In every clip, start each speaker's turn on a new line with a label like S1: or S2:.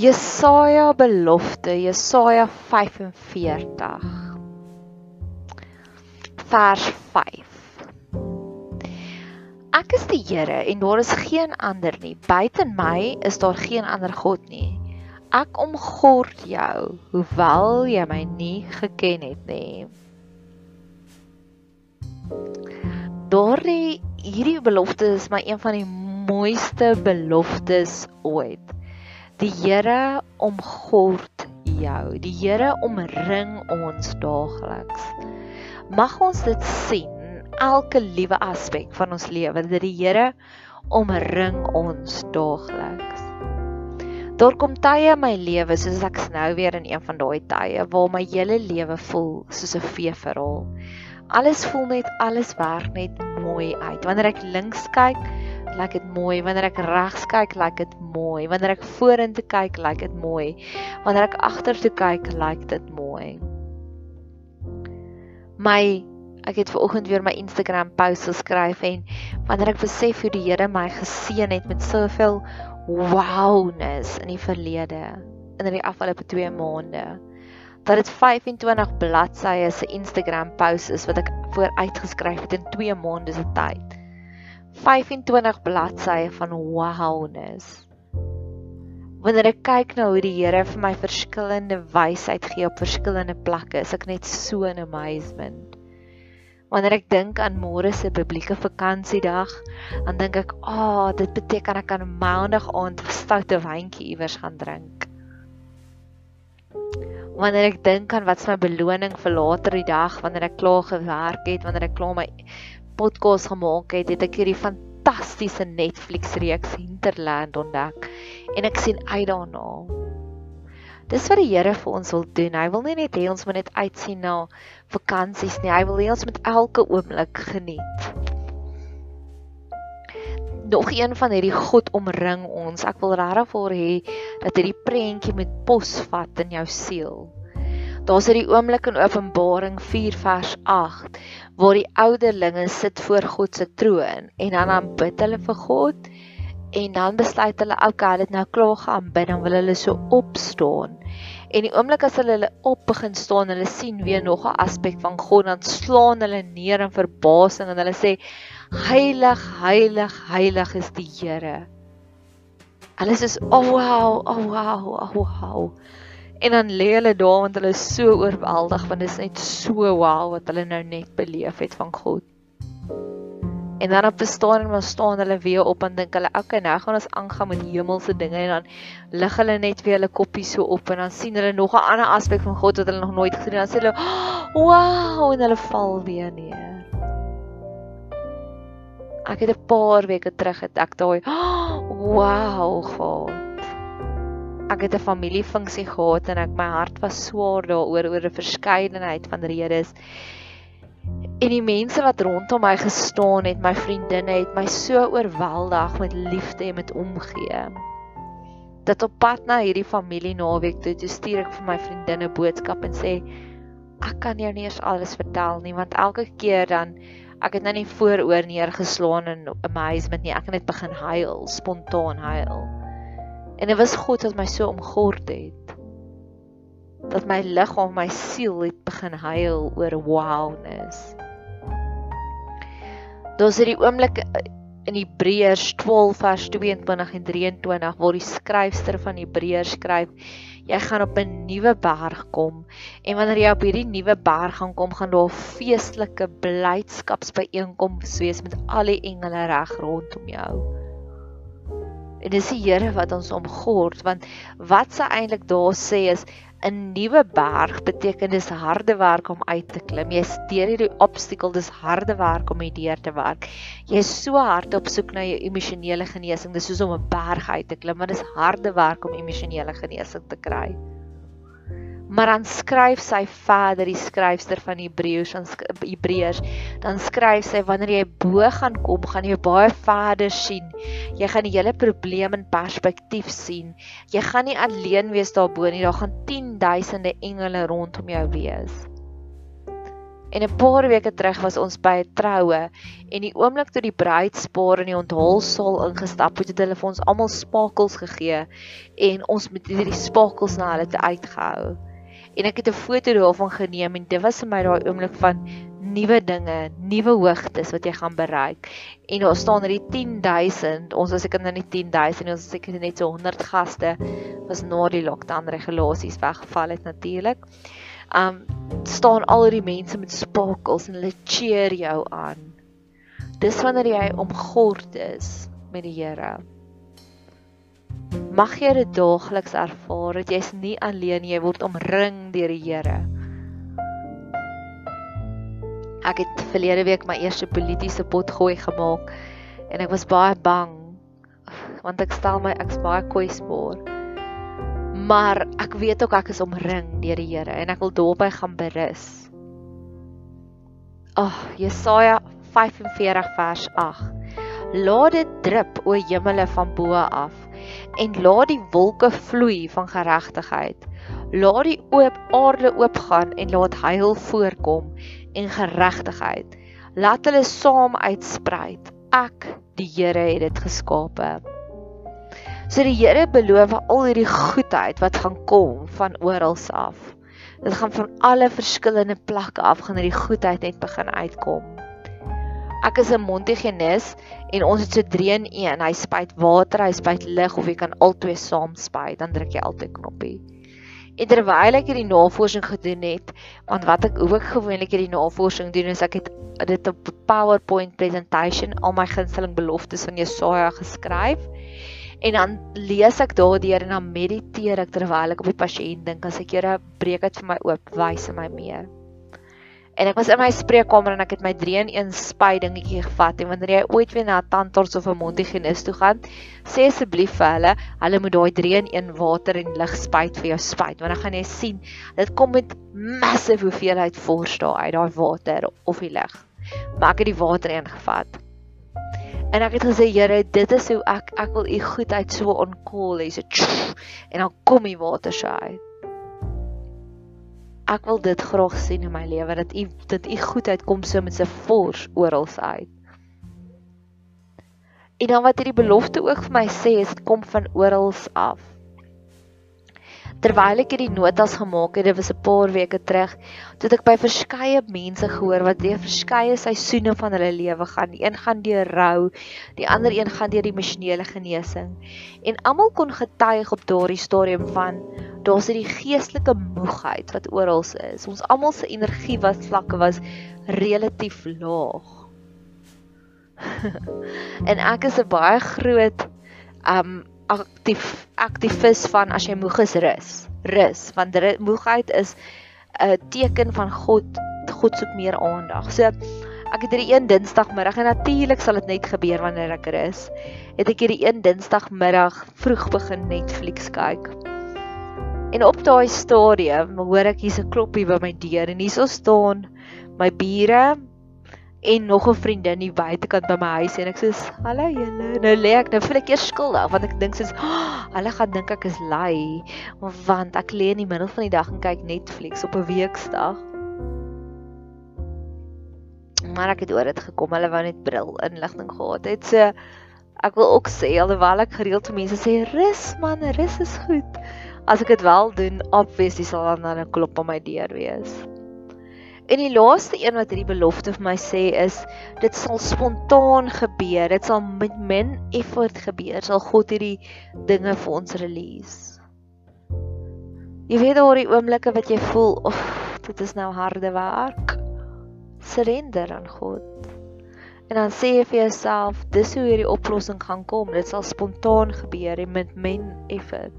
S1: Jesaja belofte, Jesaja 45 vers 5. Ek is die Here en daar is geen ander nie. Buite my is daar geen ander god nie. Ek omgord jou, hoewel jy my nie geken het nie. Daardie hierdie belofte is my een van die mooiste beloftes ooit. Die Here omgord jou. Die Here omring ons daagliks. Mag ons dit sien elke liewe aspek van ons lewe dat die Here omring ons daagliks. Daar kom tye in my lewe soos ek nou weer in een van daai tye waar my hele lewe voel soos 'n veeverhaal. Alles voel net alles werk net mooi uit. Wanneer ek links kyk, lyk dit mooi. Wanneer ek regs kyk, lyk dit mooi. Wanneer ek vorentoe kyk, lyk dit mooi. Wanneer ek agtertoe kyk, lyk dit mooi. My ek het ver oggend weer my Instagram post geskryf en wanneer ek besef hoe die Here my geseën het met soveel wowness in die verlede in die afgelope 2 maande dat dit 25 bladsye se Instagram post is wat ek vooruitgeskryf het in 2 maande se tyd. 25 bladsye van wowness. Wanneer ek kyk na hoe die Here vir my verskillende wysheid gee op verskillende plekke, is ek net so in amazement. Wanneer ek dink aan môre se publieke vakansiedag, dan dink ek, "Ag, oh, dit beteken ek kan maandag aand 'n stoute wyntjie iewers gaan drink." Wanneer ek dink aan wat is my beloning vir later die dag, wanneer ek klaar gewerk het, wanneer ek klaar my podcast gemaak het, het ek hierdie fantastiese Netflix reeks Hinterland ontdek en ek sien uit daarna. Dis wat die Here vir ons wil doen. Hy wil nie net hê ons moet net uitsien na vakansies nie. Hy wil hê ons moet elke oomblik geniet. Nog een van hierdie God omring ons. Ek wil regtig vir hê dat hierdie prentjie met posvat in jou siel. Daar's hierdie oomblik in Openbaring 4 vers 8 waar die ouderlinge sit voor God se troon en dan aanbid hulle vir God en dan besluit hulle okay, hulle het nou klaar geaanbid, dan wil hulle so opstaan. En die oomblik as hulle hulle op begin staan, hulle sien weer nog 'n aspek van God, dan slaan hulle neer in verbasing en hulle sê heilig, heilig, heilig is die Here. Hulle sê oh wow, oh wow, oh wow. En dan lê hulle daar want hulle is so oorweldig want dit is net so wow wat hulle nou net beleef het van God. En dan op staan en maar staan hulle weer op en dink hulle okay nou gaan ons aangaan met hemelse dinge en dan lig hulle net weer hulle koppie so op en dan sien hulle nog 'n ander aspek van God wat hulle nog nooit gesien het. Dan sê hulle wow en hulle val weer neer. Ek het 'n paar weke terug het ek daai wow God ek het 'n familiefunksie gehad en ek my hart was swaar daaroor oor 'n verskeidenheid van redes. En die mense wat rondom my gestaan het, my vriendinne het my so oorweldig met liefde en met omgee. Dat op pad na hierdie familie naweek toe, toe stuur ek vir my vriendinne boodskap en sê ek kan jou nie eers alles vertel nie want elke keer dan ek het nou nie vooroor neergeslaan in 'n amazement nie. Ek het net begin huil, spontaan huil. En dit was God wat my so omgord het. Dat my liggaam, my siel het begin huil oor wowness. Daar's hierdie oomblik in Hebreërs 12 vers 22 en 23 waar die skryfster van Hebreërs skryf jy gaan op 'n nuwe berg kom en wanneer jy op hierdie nuwe berg gaan kom gaan daar 'n feestelike blydskapsbyeenkoms wees met al die engele reg rondom jou. En dis die Here wat ons omgord want wat sy eintlik daar sê is 'n nuwe berg beteken dis harde werk om uit te klim. Jy steur hierdie obstakel, dis harde werk om hierdeur te werk. Jy is so hard op soek na jou emosionele genesing. Dis soos om 'n berg uit te klim, maar dis harde werk om emosionele genesing te kry. Maar dan skryf sy verder die skryfster van Hebreërs aan Hebreërs, dan skryf sy wanneer jy bo gaan kom, gaan jy baie verder sien. Jy gaan die hele probleem in perspektief sien. Jy gaan nie alleen wees daarbo nie, daar gaan 10 duisende engele rondom jou wees. En 'n paar weke terug was ons by 'n troue en die oomblik toe die bruidspaar in die onthulsaal ingestap het, het hulle vir ons almal spakels gegee en ons met hierdie spakels na hulle te uitgehou en ek het 'n foto daarvan geneem en dit was vir my daai oomblik van nuwe dinge, nuwe hoogtes wat jy gaan bereik. En daar staan hierdie 10000, ons was seker nou nie 10000 nie, ons was seker net so 100 gaste was na die lockdown regulasies weggeval het natuurlik. Um staan al hierdie mense met spakels en hulle cheer jou aan. Dis wanneer jy omgord is met die Here mag jy dit daagliks ervaar dat jy's nie alleen jy word omring deur die Here. Ek het verlede week my eerste politieke potgooi gemaak en ek was baie bang want ek stel my ek's baie kwesbaar. Maar ek weet ook ek is omring deur die Here en ek wil daarby gaan berus. Ag, oh, Jesaja 45 vers 8. Laat dit drup o hemele van bo af en laat die wolke vloei van geregtigheid. Laat die oop aarde oopgaan en laat heil voorkom en geregtigheid. Laat hulle saam uitsprei. Ek, die Here, het dit geskape. So die Here beloof al hierdie goedheid wat gaan kom van oral af. Dit gaan van alle verskillende plekke af gaan hierdie goedheid net begin uitkom. Ek is 'n Montigenes en ons het so 3 in 1. Hy spuit water, hy spuit lig of jy kan albei saam spuit, dan druk jy altyd knoppie. En terwyl ek hierdie navorsing gedoen het, want wat ek ook gewoonlik hierdie navorsing doen is ek het dit op PowerPoint presentation al my gunsteling beloftes van Jesaja geskryf. En dan lees ek daardeur en dan mediteer ek terwyl ek op die pasiënt dink as ek Here breek dit vir my oop, wys my meer. En ek was in my spreekkamer en ek het my 3-in-1 spuit dingetjie gevat en wanneer jy ooit weer na 'n tandarts of 'n mondhygiënis toe gaan, sê asseblief vir hulle, hulle moet daai 3-in-1 water en lig spuit vir jou spuit want dan gaan jy sien dit kom met massive hoeveelheid vors daar uit daai water of die lig. Maar ek het die water ingevat. En ek het gesê Here, dit is hoe ek ek wil u goedheid so onkol hê so en dan kom die water so uit ek wil dit graag sien in my lewe dat u dat u goedheid kom so met sy fors oral uit. En dan wat hierdie belofte ook vir my sê is dit kom van oral af. Terwyl ek hierdie notas gemaak het, dit was 'n paar weke terug, toe ek by verskeie mense gehoor wat deur verskeie seisoene van hulle lewe gaan. Die een gaan deur rou, die ander een gaan deur emosionele genesing. En almal kon getuig op daardie stadium van daar's hierdie geestelike moegheid wat oral is. Ons almal se energie wat vlakke was relatief laag. en ek is 'n baie groot um aktief aktivis van as jy moeg is rus. Rus, want moegheid is 'n teken van God God soek meer aandag. So ek het hierdie een Dinsdagmiddag en natuurlik sal dit net gebeur wanneer ek rus. Het ek hierdie een Dinsdagmiddag vroeg begin Netflix kyk. En op daai stadium hoor ek hier's 'n kloppie by my deur en hierso staan my bure en nog 'n vriendin hier buitekant by my huis en ek sê hallo julle. Nou lê ek nou voel ek eers skuldig want ek dink soos oh, hulle gaan dink ek is lui want ek lê in die middel van die dag en kyk Netflix op 'n weeksdag. Maar ek het oor dit gekom hulle wou net bril inligting gehad het. So ek wil ook sê alhoewel ek gereeld vir mense sê rus man rus is goed. As ek dit wel doen obviously sal dan 'n klop op my deur wees En die laaste een wat hierdie belofte vir my sê is dit sal spontaan gebeur. Dit sal met min effort gebeur. Sal God hierdie dinge vir ons release. Jy weet oor die oomblikke wat jy voel of dit is nou harde werk. Surrender aan God. En dan sê jy vir jouself, dis hoe hierdie oplossing gaan kom. Dit sal spontaan gebeur en met min effort.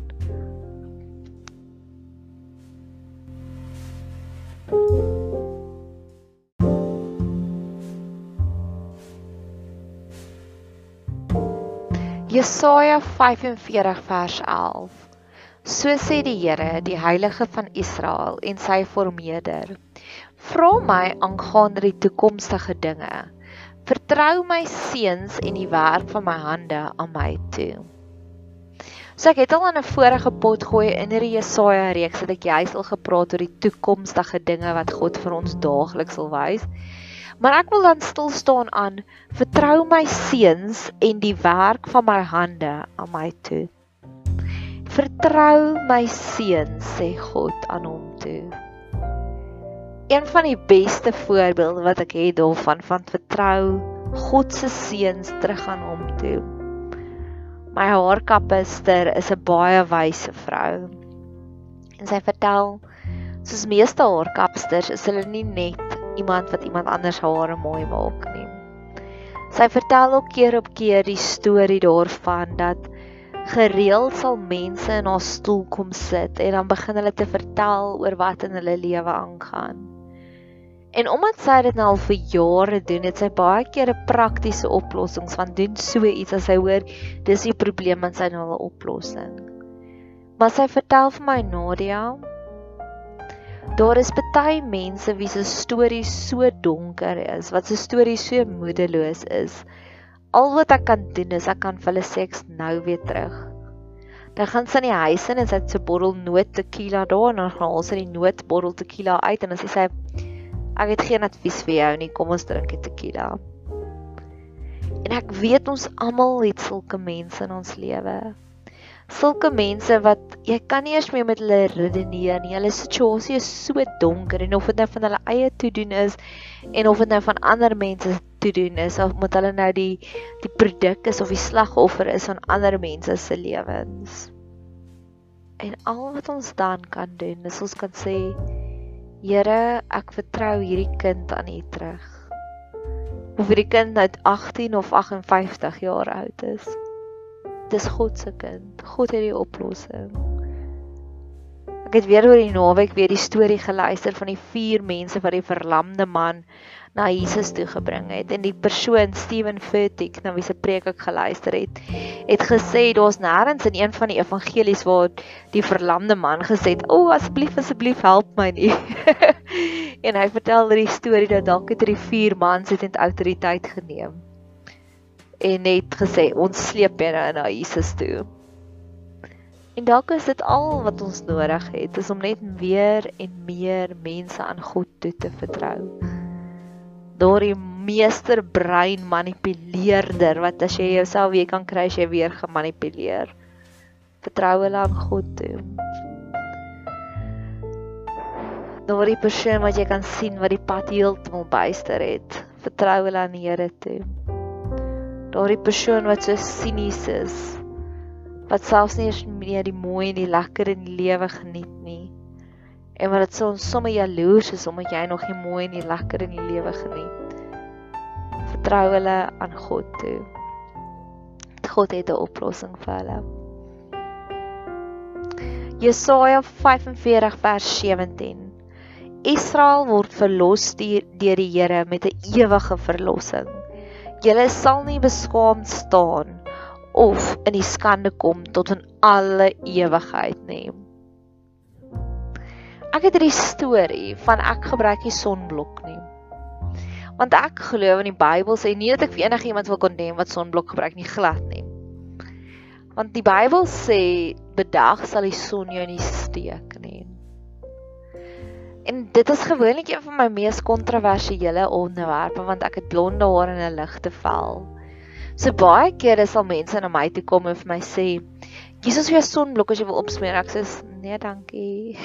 S1: thank you Jesaja 45 vers 11. So sê die Here, die Heilige van Israel en sy vormeerder: Vra my aangaande die toekomstige dinge. Vertrou my seuns en die werk van my hande aan my toe. So ek het al in 'n vorige pot gooi in hierdie Jesaja reeks dat ek juis al gepraat oor die toekomstige dinge wat God vir ons daagliks wil wys. Maar ek wil dan stil staan aan vertrou my seuns en die werk van my hande aan my toe. Vertrou my seuns sê God aan hom toe. Een van die beste voorbeelde wat ek het daarvan van vertrou God se seuns terug aan hom toe. My haarkapster is 'n baie wyse vrou. En sy vertel soos meeste haarkapsters is hulle nie net iemand wat iemand anders hare mooi maak nie. Sy vertel ook keer op keer die storie daarvan dat gereeld sal mense in haar stoel kom sit en dan begin hulle te vertel oor wat in hulle lewe aangaan. En omdat sy dit nou al vir jare doen, het sy baie keer 'n praktiese oplossings van doen so iets as sy hoor dis die probleem en sy nou 'n oplossing. Maar sy vertel vir my Nadia, Daar is baie mense wie se stories so donker is, wat se stories so moedeloos is. Al wat ek kan doen is ek kan vir hulle sê ek nou weer terug. Dan gaan sy in die huis in en sy het 'n bottel noot tequila daar en dan haal sy die noot bottel tequila uit en dan sê sy ek het geen advies vir jou nie, kom ons drink die tequila. En ek weet ons almal het sulke mense in ons lewe sulke mense wat jy kan nie eens meer met hulle redeneer nie. Hulle situasie is so donker en of dit nou van hulle eie toe doen is en of dit nou van ander mense toe doen is of moet hulle nou die die produk is of die slagoffer is van ander mense se lewens. En al wat ons dan kan doen is ons kan sê Here, ek vertrou hierdie kind aan U terug. Of hierdie kind nou 18 of 58 jaar oud is dis God se kind. God het die oplossing. Ek het weer oor die naweek weer die storie geluister van die vier mense wat die verlamde man na Jesus toe gebring het en die persoon Steven Furtick na wie se preek ek geluister het, het gesê daar's nêrens in een van die evangelies waar die verlamde man gesê het: "O, oh, asseblief asseblief help my nie." en hy vertel die storie dat dalk het hierdie vier mans het net autoriteit geneem en net gesê ons sleep nou na Jesus toe. En dalk is dit al wat ons nodig het, is om net weer en meer mense aan God toe te vertrou. Daar die meesterbrein manipuleerder wat as jy jouself weer kan kry as jy weer gemanipuleer. Vertrou hulle aan God toe. Daar die persoon wat jy kan sien wat die pad heeltemal byster het. Vertrou hulle aan die Here toe daardie persoon wat so sinies is wat selfs nie eens meer die mooi en die lekker in die lewe geniet nie en wat dit so sommer jaloers is omdat jy nog die mooi en die lekker in die lewe geniet. Vertrou hulle aan God toe. God het 'n oplossing vir hulle. Jesaja 45 vers 17 Israel word verlos deur die Here met 'n ewige verlossing Julle sal nie beskaamd staan of in die skande kom tot in alle ewigheid nie. Ek het hierdie storie van ek gebruik die sonblok nie. Want ek glo in die Bybel sê nie dat ek vir enigiemand wil kondem wat sonblok gebruik nie glad nie. Want die Bybel sê bedag sal die son jou nie steek nie. En dit is gewoonlik een van my mees kontroversiële onderwerpe want ek het blonde hare en 'n ligte vel. So baie kere sal mense na my toe kom en vir my sê, "Kies ons vir 'n sonblok as jy wil opsmeer." Ek sê, "Nee, dankie."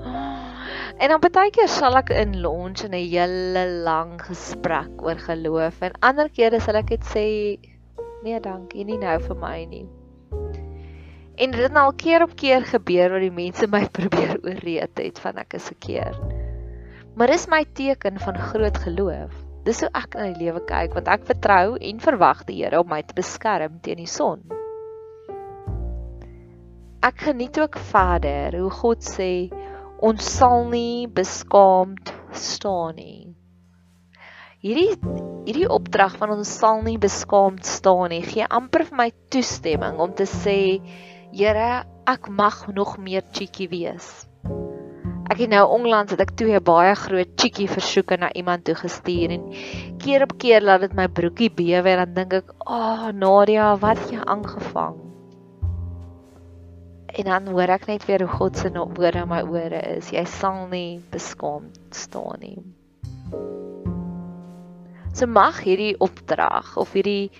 S1: en dan baie keer sal ek in lunch 'n hele lang gesprek oor geloof en ander kere sal ek dit sê, "Nee, dankie, nie nou vir my nie." En dit het nou al keer op keer gebeur waar die mense my probeer ooreed het van ek is verkeerd. Maar dis my teken van groot geloof. Dis hoe ek na die lewe kyk want ek vertrou en verwag die Here om my te beskerm teen die son. Ek geniet ook verder hoe God sê ons sal nie beskaamd staan nie. Hierdie hierdie opdrag van ons sal nie beskaamd staan nie gee amper vir my toestemming om te sê Here, ek mag nog meer cheeky wees. Ek het nou onlangs het ek twee baie groot cheeky versoeke na iemand toe gestuur en keer op keer laat dit my broekie bewe en dan dink ek, "Ag, oh, Nadia, wat jy aangevang?" En dan hoor ek net weer hoe God se woorde in my ore is. Jy sal nie beskaamd staan nie. So mag hierdie opdrag of hierdie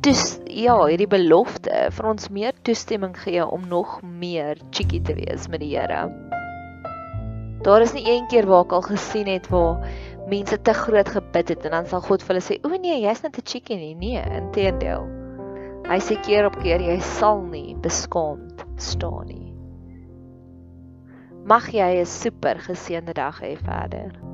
S1: dus ja, hierdie belofte vir ons meer toestemming gee om nog meer cheeky te wees met die Here. Daar is nie een keer waar ek al gesien het waar mense te groot gebid het en dan sal God vir hulle sê, "O nee, jy's net 'n cheeky nie." Nee, inteendeel. Hy sê keer op keer jy sal nie beskaamd staan nie. Mag jy 'n super geseënde dag hê verder.